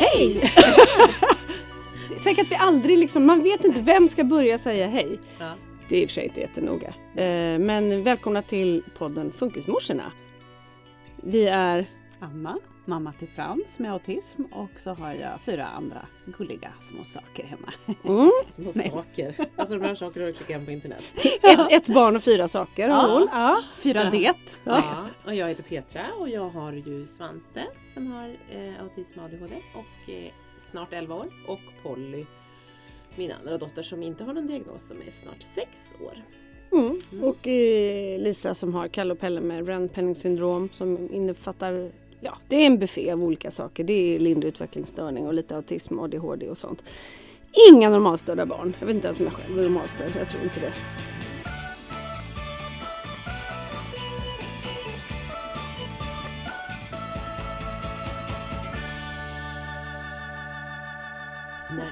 Hej! Tänk att vi aldrig liksom, man vet inte vem ska börja säga hej. Ja. Det är i och för sig inte jättenoga. Eh, men välkomna till podden Funkismorsorna. Vi är Anna, mamma till Frans med autism och så har jag fyra andra gulliga små saker hemma. mm, Små Nej. saker. Alltså de här sakerna har du klickat hem på internet. ett, ett barn och fyra saker har Ja. hon. Ja. Fyra Ja. det. Ja. Ja, och jag heter Petra och jag har ju Svante som har eh, autism och ADHD och eh, snart 11 år och Polly min andra dotter som inte har någon diagnos som är snart 6 år. Mm. Och eh, Lisa som har Kalle och Pelle med Rand-Penning syndrom som innefattar Ja, det är en buffé av olika saker. Det är lindrig utvecklingsstörning och lite autism, ADHD och sånt. Inga normalstörda barn. Jag vet inte ens om jag själv är normalstörd. Jag tror inte det.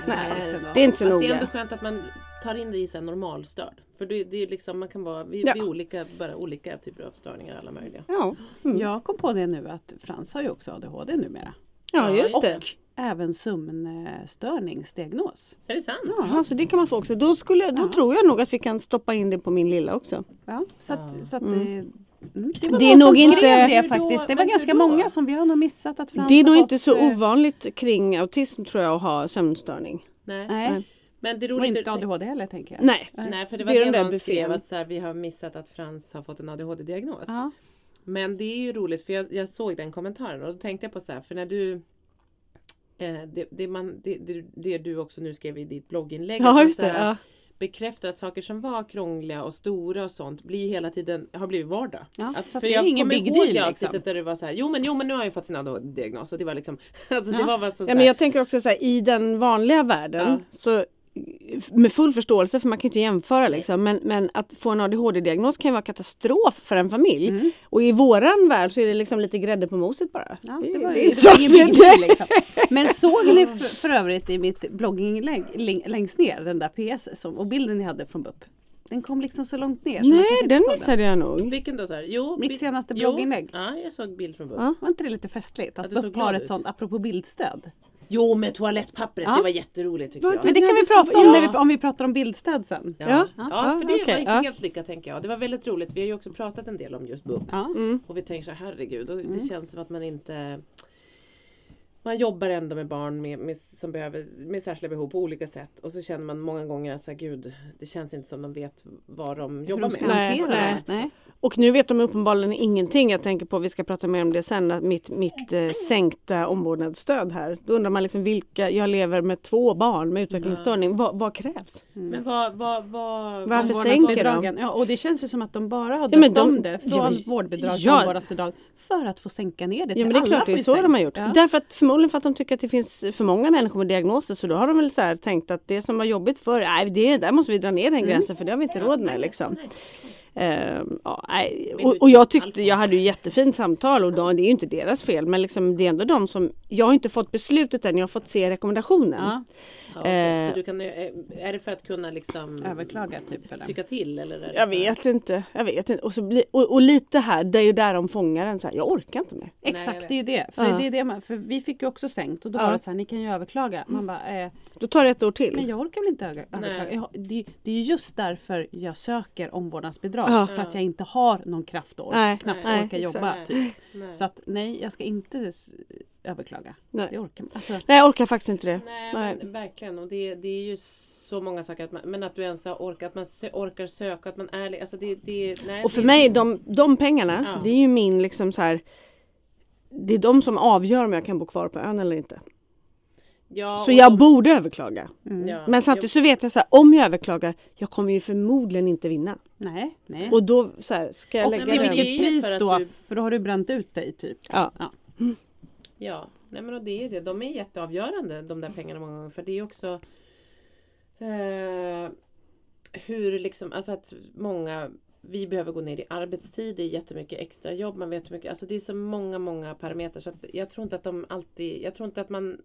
Nej, det är inte så Fast det är noga. ändå skönt att man tar in det i så här normalstörd. För det, det är liksom, man kan vara, vi, Ja. vi är olika, bara olika typer av störningar alla möjliga. Ja, mm. Jag kom på det nu att Frans har ju också ADHD numera. ja just det. Och även sömnstörningsdiagnos. Är det sant? Jaha, så det kan man få också. Då, skulle, då Ja. tror jag nog att vi kan stoppa in det på min lilla också. Ja, så att, Ja. så att Mm. Det, mm, det var Det är nog inte- det faktiskt. Det var ganska många som vi har nog missat att Frans det är nog inte så eh, ovanligt kring autism tror jag att ha sömnstörning. Nej. Nej, Men det är och roligt. inte ADHD heller tänker jag. Nej. Nej för det Det var det, där någon skrev att så här, vi har missat att Frans har fått en ADHD-diagnos. Ja. Men det är ju roligt för jag, jag såg den kommentaren och då tänkte jag på så här för när du eh, det, det, man, det, det, det du också nu skrev i ditt blogginlägg. Ja just så det. här, Ja. Bekräftar att saker som var krångliga och stora och sånt blir hela tiden, har blivit vardag. Ja, Att, så för det är jag ingen big deal, det liksom. där du var så här, jo men, jo men nu har jag fått sin ADHD-diagnos och det var liksom, alltså det Ja. var bara så, så Ja, men här, jag tänker också så här, i den vanliga världen så med full förståelse för man kan ju inte jämföra liksom men, men att få en ADHD-diagnos kan ju vara katastrof för en familj. Mm. Och i våran värld så är det liksom lite grädde på moset bara. Ja, Det- det var ju det liksom. Men såg ni för, för övrigt i mitt blogginlägg läng- längst ner den där PS som, och bilden ni hade från BUP? Den kom liksom så långt ner. så Nej den missade jag nog. vilken då så här, jo, Mitt bi- senaste jo, blogginlägg. Ja, jag såg bild från BUP. Ja. Var inte det lite festligt? Att Att BUP har ett ut. sånt, apropå bildstöd. Jo med toalettpappret, Ja. det var jätteroligt tyckte jag. det- Men det kan vi prata om ja. när vi, om vi pratar om bildstöd sen. Ja, Ja. ja, för det okej, var inte ja. helt lyckat tänker jag. Det var väldigt roligt. Vi har ju också pratat en del om just BUP. Ja. Mm. Och vi tänker så här, herregud, och det Mm. känns som att man inte man jobbar ändå med barn med, med, som behöver, med särskilda behov på olika sätt. Och så känner man många gånger att så här, gud, det känns inte som de vet vad de Hur jobbar de ska med. Nej, nej. Nej. Och nu vet de uppenbarligen ingenting. Jag tänker på, vi ska prata mer om det sen, att mitt, mitt eh, sänkta omvårdnadsstöd här. Då undrar man liksom vilka, jag lever med två barn med utvecklingsstörning. Vad, vad krävs? Men vad, vad, vad, Varför sänker de? Ja, och det känns ju som att de bara har Ja, döpt de- om det från Ja, vårdbidrag till ja. omvårdnadsbidrag för att få sänka ner det Ja men det är klart det är så de har gjort. Ja. Därför att förmodligen för att de tycker att det finns för många människor med diagnoser så då har de väl så här tänkt att det som var jobbigt förr, nej det där måste vi dra ner den gränsen för det har vi inte råd med liksom. Ehm, ja, och, och jag tyckte, jag hade ju jättefint samtal och då, det är ju inte deras fel men liksom det är ändå de som, jag har inte fått beslutet än, jag har fått se rekommendationen. Ja, Ja. Eh. Så du kan, eh, är det för att kunna liksom överklaga typ eller? tycka till? Eller är det Jag för- vet inte, jag vet inte. Och, så bli, och, och lite här, det är ju där de fångar en så här, jag orkar inte mer. Exakt, vet. det är ju det. För, Ja. det är det man, för vi fick ju också sänkt och då Ja. var det så här, ni kan ju överklaga. Man bara, eh, Då tar det ett år till. men jag orkar väl inte överklaga. Jag, det, det är ju just därför jag söker omvårdnadsbidrag. Ja. För att jag inte har någon kraft och Nej, knappt nej, orkar jobba. Nej. Typ. Nej. Så att nej, jag ska inte överklaga. Nej. Det orkar. Alltså, Nej jag orkar faktiskt inte det. Nej, Nej. men verkligen. Och det, det är ju så många saker. Att man, men att du ens har orkat, att man sö, orkar söka, att man är ärlig. Alltså det, det, nej, Och för det, mig, de, de pengarna, Ja. det är ju min liksom så här. Det är de som avgör om jag kan bo kvar på ön eller inte. ja, Så och jag de- borde överklaga. mm. ja, Men samtidigt så vet jag så här, om jag överklagar, jag kommer ju förmodligen inte vinna. Nej, nej. Och då så här, ska jag Och lägga till den? det vilket pris då? du- För då har du bränt ut dig typ. Ja. Ja, nej men och det är det. De är jätteavgörande de där pengarna många gånger. För det är också eh, hur liksom, alltså att många vi behöver gå ner i arbetstid, det är jättemycket extra jobb, man vet hur mycket, alltså det är så många, många parametrar så att jag tror inte att de alltid, jag tror inte att man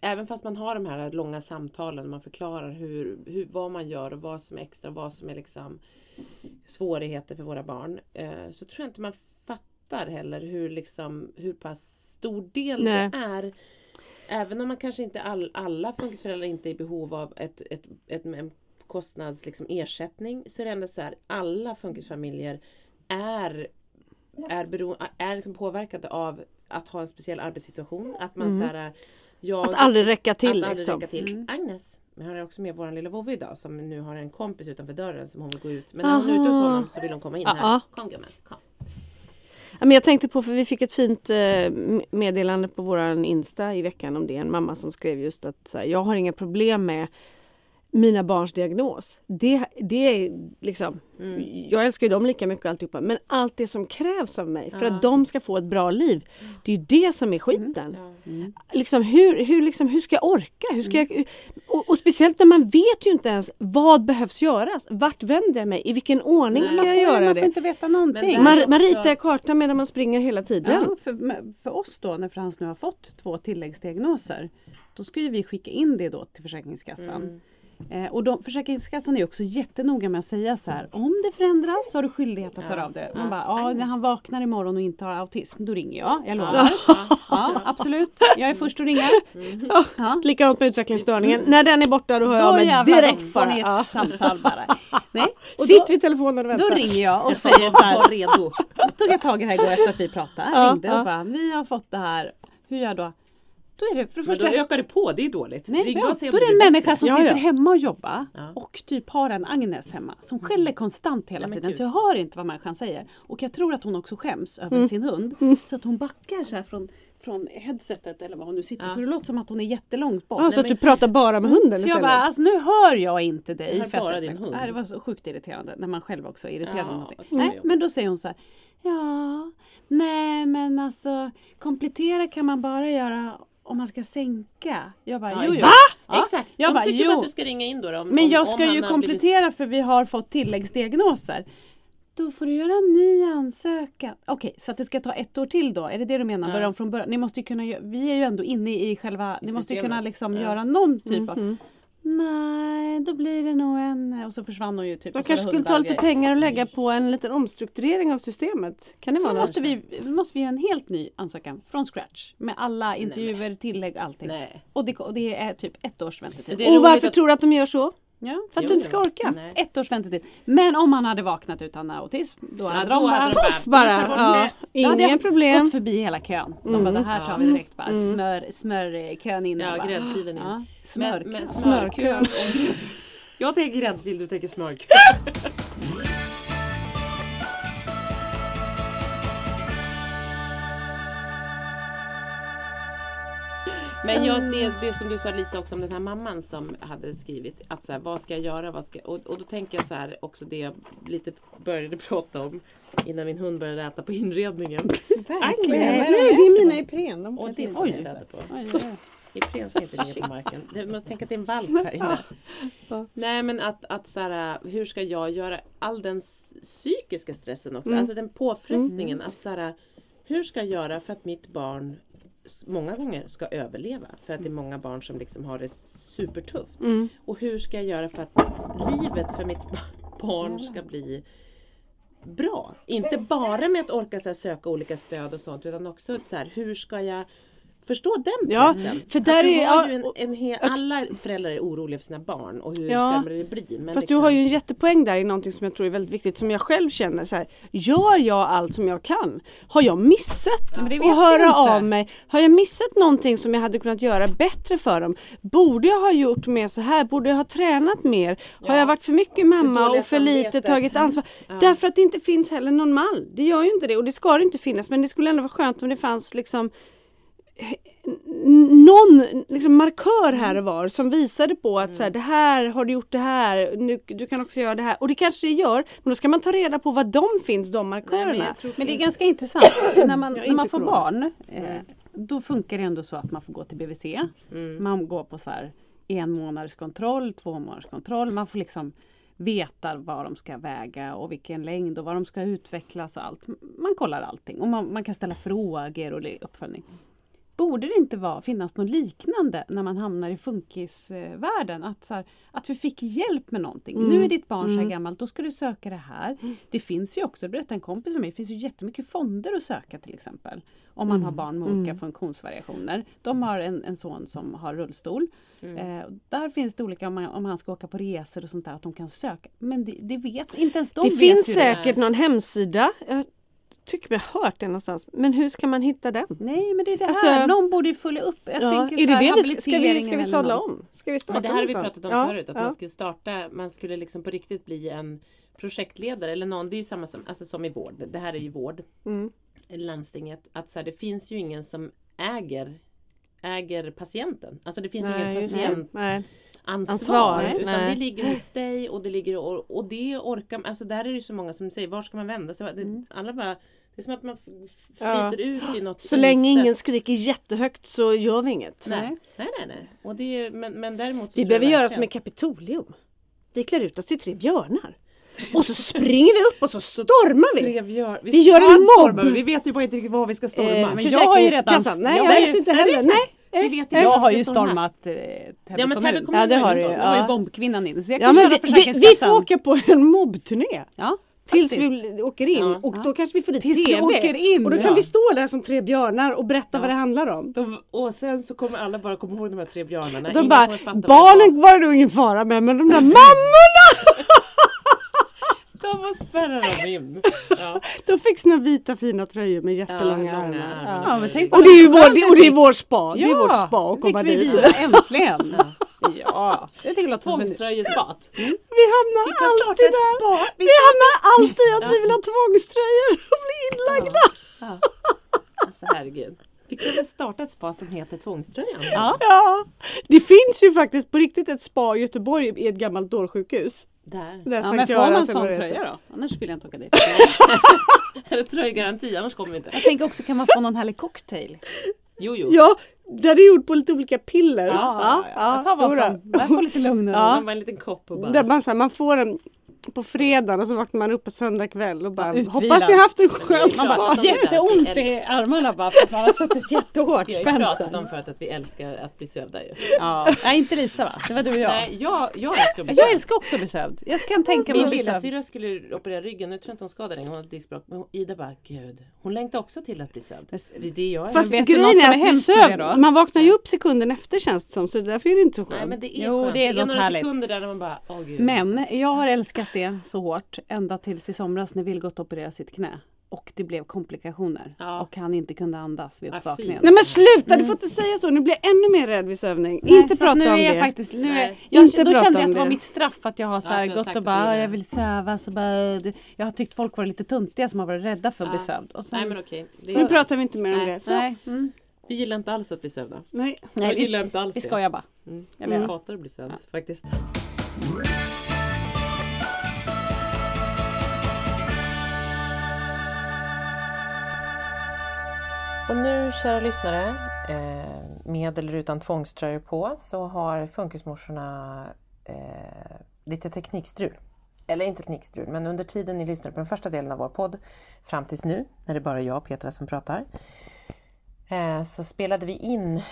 Även fast man har de här långa samtalen, man förklarar hur, hur, vad man gör och vad som är extra och vad som är liksom svårigheter för våra barn. Eh, så tror jag inte man fattar heller hur, liksom, hur pass stor del Nej. det är. Även om man kanske inte all, alla funkisföräldrar inte är i behov av ett, ett, ett, en kostnads liksom, ersättning så är det ändå så här alla funkisfamiljer är, är, bero, är liksom påverkade av att ha en speciell arbetssituation. Att man Mm. så här, jag, Att aldrig räcka till att aldrig liksom. räcka till. Mm. Agnes, men har också med vår lilla vovve idag som nu har en kompis utanför dörren som hon vill gå ut. Men när hon är ute hos honom så vill hon komma in här. Kom gumman, kom. Men jag tänkte på, för vi fick ett fint eh, meddelande på våran Insta i veckan om det. En mamma som skrev just att så här, jag har inga problem med mina barns diagnos. Det, det är liksom, Mm. jag älskar ju dem lika mycket och alltihopa. Men allt det som krävs av mig för Ja. att de ska få ett bra liv. Det är ju det som är skiten. Ja. Liksom, hur, hur, liksom, hur ska jag orka? Hur ska jag, och, och speciellt när man vet ju inte ens vad behövs göras. Vart vänder jag mig? I vilken ordning Nej. ska man jag göra man det? får inte veta någonting. Man, man ritar kartan medan man springer hela tiden. Ja, för, för oss då när Frans nu har fått två tilläggsdiagnoser då ska ju vi skicka in det då till Försäkringskassan. Mm. Eh, och de, Försäkringskassan är också jättenoga med att säga så här om det förändras så har du skyldighet att Ja, höra av dig. Man ja. bara, ja när han vaknar imorgon och inte har autism då ringer jag, jag lovar. Ja, Ja, ja. absolut, jag är först att ringa. Mm. Ja. Likadant med utvecklingsstörningen. När den är borta då hör jag Då av mig direkt bara. ett Ja. samtal bara. Nej. Och Sitt då, vid telefonen och då vänta. ringer jag och säger så här, Var redo. tog jag tag i det här igår efter att vi pratade, Ja, ringde ja. och bara, vi har fått det här, hur gör jag då? Då är det för det Men då första ökar det på, det är dåligt. Nej, ja, och se om då är det en människa som Ja, sitter ja. hemma och jobbar och typ har en Agnes hemma som skäller konstant hela tiden så jag hör inte vad människan säger. Och jag tror att hon också skäms över Mm. sin hund så att hon backar så här från, från headsetet eller var hon nu sitter Ja. så det låter som att hon är jättelångt bort. Ja, så att men- du pratar bara med hunden Så jag istället. bara, alltså nu hör jag inte dig. Jag hör bara din hund. Nej, det var så sjukt irriterande när man själv också är irriterad. Ja, mm. Nej, men då säger hon så här. Ja, nej men alltså komplettera kan man bara göra om man ska sänka. Jag bara, Ja, jo, jo. Ja. Exakt. Jag De bara, tycker jo. att du ska ringa in då. då om, Men om, jag om ska han ju komplettera för vi har fått tilläggsdiagnoser. Då får du göra en ny ansökan. Okej, så att det ska ta ett år till då? Är det det du menar? Ja. Börja om från början? Ni måste ju kunna, vi är ju ändå inne i själva, I ni måste ju kunna systemet. liksom Ja. göra någon typ av Mhm. Nej, då blir det nog en... Och så försvann hon ju typ. De och så var kanske skulle ta lite och grejer. pengar och lägga på en liten omstrukturering av systemet. Kan det Så vara något? måste vi, måste vi göra en helt ny ansökan från scratch. Med alla intervjuer, tillägg, allting. Nej. Och, det, och det är typ ett års väntetid. Och varför att- tror du att de gör så? Ja. För att Jo, du inte ska orka. Nej. Ett års väntetid. Men om man hade vaknat utan autism, då hade då de bara, hade de bara- Bara, ja, det. Då hade inga problem. gått förbi hela kön. De Mm. bara, det här tar vi direkt bara. Smör, smörkön in. Ja, gräddfilen in. Ja, Men, smörkön. men Smörkön. smörkön gräddfil. Jag tänker gräddfil, du tänker smörkön. Men jag, det, det som du sa Lisa också om den här mamman som hade skrivit att så här, vad ska jag göra? Vad ska, och, och då tänker jag så här också det jag lite började prata om innan min hund började äta på inredningen. Nej, det är mina Ipren. De Och det får Oj. inte äta på. Oj, oj, oj. Ipren ska inte ligga på marken. Du måste tänka att det är en valp här inne. Nej men att, att så här, hur ska jag göra all den psykiska stressen också, alltså den påfrestningen. Att så här, hur ska jag göra för att mitt barn många gånger ska överleva? För att det är många barn som liksom har det supertufft. Mm. Och hur ska jag göra för att livet för mitt barn ska bli bra. Inte bara med att orka så söka olika stöd och sånt utan också så här, hur ska jag förstå den Ja, pressen? för där är- har ja, ju en, en hel, alla föräldrar är oroliga för sina barn och hur Ja, ska det bli? Men Fast liksom, du har ju en jättepoäng där i någonting som jag tror är väldigt viktigt som jag själv känner så här. Gör jag allt som jag kan? Har jag missat vet att höra inte. av mig? Har jag missat någonting som jag hade kunnat göra bättre för dem? Borde jag ha gjort mer så här? Borde jag ha tränat mer? Har Ja. jag varit för mycket mamma och för lite samvetet. tagit ansvar? Därför att det inte finns heller någon mall. Det gör ju inte det och det ska det inte finnas men det skulle ändå vara skönt om det fanns liksom någon liksom markör här Mm. och var som visade på att så här, det här har du gjort det här, nu, du kan också göra det här. Och det kanske det gör, men då ska man ta reda på vad de finns, de Nej, markörerna. men jag tror Men det är ganska intressant. när man, när man får corona. barn, eh, då funkar det ändå så att man får gå till BVC. Mm. Man går på så här en månaders kontroll, två månaders kontroll. Man får liksom veta vad de ska väga och vilken längd och vad de ska utvecklas och allt. Man kollar allting och man, man kan ställa frågor och det är uppföljning. Borde det inte vara, finnas något liknande när man hamnar i funkisvärlden? Att, så här, att vi fick hjälp med någonting. Mm. Nu är ditt barn så här Mm. gammalt, då ska du söka det här. Det finns ju också, det berättade en kompis för mig, det finns ju jättemycket fonder att söka till exempel. Om man har barn med olika Mm. funktionsvariationer. De har en, en son som har rullstol. Mm. Eh, där finns det olika om, man, om han ska åka på resor och sånt där att de kan söka. Men det, det vet inte ens de det finns säkert någon hemsida, jag tycker mig ha hört det någonstans, men hur ska man hitta den? Nej men det är det Alltså- här, någon borde ju följa upp. Jag Ja, tänker är så det här, det vi ska, ska vi, ska vi sålla om? Ska vi starta Men det här har vi pratat om sånt? förut, att ja. man skulle starta, man skulle liksom på riktigt bli en projektledare eller någon, det är ju samma som, alltså som i vård, det här är ju vård, Mm. landstinget, att så här, det finns ju ingen som äger äger patienten. Alltså det finns ju Nej, ingen patientansvar. Nej. Ansvar, Ansvar, utan nej. det ligger hos dig och det ligger och, och det orkar Alltså där är det ju så många som säger var ska man vända sig? Det, Alla bara Det är som att man f- f- Ja. flyter ut i något Så länge ingen skriker jättehögt så gör vi inget. Nej, nej, nej. nej. Och det är, men, men däremot så Vi behöver göra som i Kapitolium. Vi klär ut oss till tre björnar. Och så springer vi upp och så stormar vi. Tre björn- Vi gör en mobb. Vi vet ju bara inte riktigt vad vi ska storma. Eh, men jag har ju redan-. Nej, jag jag vet ju- inte heller. Nej. Vi vet inte Jag har vi ju stormat eh, Täby Ja, men kommun. kommun Ja, det har du ju. har ju Ja. bombkvinnan in så jag Ja, kan men köra vi, vi, vi får åka på en mobbturné. Ja, Tills faktiskt. vi åker in Ja. och då kanske vi får dit Tills vi TV. åker in, och då kan ja. vi stå där som tre björnar och berätta Ja. vad det handlar om. De, och sen så kommer alla bara komma ihåg de här tre björnarna. De Ingen bara, barnen var det nog ingen fara med men de där mammorna! De var spärrar dem in. Ja. De fick sina vita fina tröjor med Ja, jättelånga långa armar. Ja. Ja, Och det är ju vår, det, jag och det är vår spa. Det är vårt spa att komma vi dit. vila, äntligen! Ja, jag tycker det som en... Tvångströjespat. Vi hamnar alltid där. spa. Vi Vi hamnar alltid att vi vill ha tvångströjor och bli inlagda. Ja. Alltså herregud. Vi kan väl starta ett spa som heter Tvångströjan? Ja. Ja. Det finns ju faktiskt på riktigt ett spa i Göteborg i ett gammalt dårsjukhus. Där. Där Ja, men får man sån det tröja då? Annars vill jag inte åka dit. Eller tröjgaranti, annars kommer vi inte. Jag tänker också, kan man få någon härlig cocktail? Jo, jo. Ja, där är gjort på lite olika piller. Ja, jag tar vad som, jag får lite lugn och Ja. Man var en liten kopp och bara. Där man, så här, man får en på fredagen och så vaknar man upp på söndag kväll och bara Utvilad. hoppas ni haft en skön där. Jätteont i armarna bara för att man har suttit jättehårt Vi har ju spänd pratat om förut att vi älskar att bli sövda ju. Ja, nej inte Lisa va? Det var du och jag. Nej, jag, jag älskar att bli Jag sövd. älskar också att bli sövd. Jag kan tänka mig Min att bli sövd. lillasyrra skulle operera ryggen, nu tror jag inte hon ska det längre, hon har diskbråck. Men hon- Ida bara, gud. Hon längtar också till att bli sövd. Det är det jag är. Fast vet du grejen något är att sövd, man vaknar ju upp sekunden efter känns det som så därför är det inte så skönt. Nej men det är Jo, skönt. det är det är något några härligt. sekunder där man bara, åh gud. Men jag har älskat det så hårt ända tills i somras när Vilgot opererade sitt knä. Och det blev komplikationer. Ja. Och han inte kunde andas vid uppvakningen. Nej men sluta, du får inte säga så. Nu blir jag ännu mer rädd vid sövning. Nej, inte så prata nu om är jag det. faktiskt, nu är, jag, Inte Då kände jag att det var det. mitt straff att jag har så här har gått och bara det jag vill sövas och bara, jag har tyckt folk var lite tuntiga som har varit rädda för att bli Ja. sövd. Och sen, Nej men okej. Det Nu är, pratar vi inte mer om nej, det. Så. nej, mm, vi gillar inte alls att bli sövda. Nej. nej, jag vi, gillar inte alls vi det. skojar bara. Mm. Jag Jag hatar att bli sövd faktiskt. Och nu kära lyssnare, eh, med eller utan tvångströjor på så har funkismorsorna eh, lite teknikstrul. Eller inte teknikstrul, men under tiden ni lyssnar på den första delen av vår podd fram tills nu, när det bara är jag och Petra som pratar, eh, så spelade vi in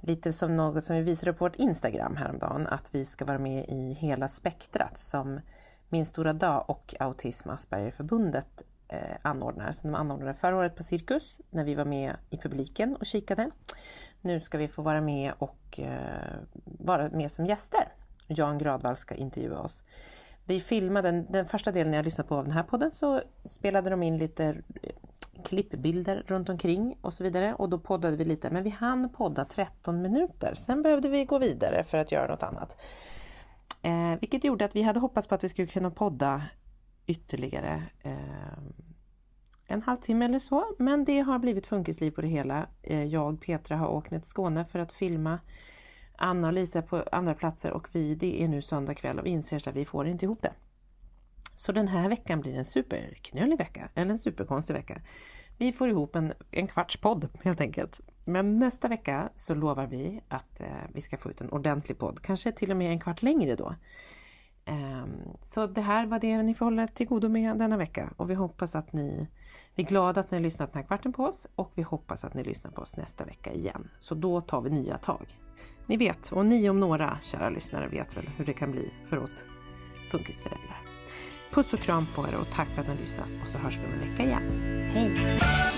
lite som något som vi visade på vårt Instagram häromdagen, att vi ska vara med i hela spektrat som Min stora dag och Autism Aspergerförbundet eh, anordnar. Som de anordnade förra året på Cirkus när vi var med i publiken och kikade. Nu ska vi få vara med och eh, vara med som gäster. Jan Gradvall ska intervjua oss. Vi filmade den, den första delen jag lyssnade på av den här podden så spelade de in lite eh, klippbilder runt omkring och så vidare och då poddade vi lite men vi hann podda 13 minuter. Sen behövde vi gå vidare för att göra något annat. Eh, vilket gjorde att vi hade hoppats på att vi skulle kunna podda ytterligare eh, en halvtimme eller så. Men det har blivit funkisliv på det hela. Eh, jag, Petra, har åkt ner till Skåne för att filma Anna och Lisa på andra platser och vi, det är nu söndag kväll och vi inser att vi får inte ihop det. Så den här veckan blir en superknölig vecka, eller en superkonstig vecka. Vi får ihop en, en kvarts podd helt enkelt. Men nästa vecka så lovar vi att eh, vi ska få ut en ordentlig podd, kanske till och med en kvart längre då. Ehm, så det här var det ni får hålla till godo med denna vecka och vi hoppas att ni vi är glada att ni har lyssnat den här kvarten på oss och vi hoppas att ni lyssnar på oss nästa vecka igen. Så då tar vi nya tag. Ni vet, och ni om några kära lyssnare vet väl hur det kan bli för oss funkisföräldrar. Puss och kram på er och tack för att ni har lyssnat och så hörs vi om en vecka igen. Hej!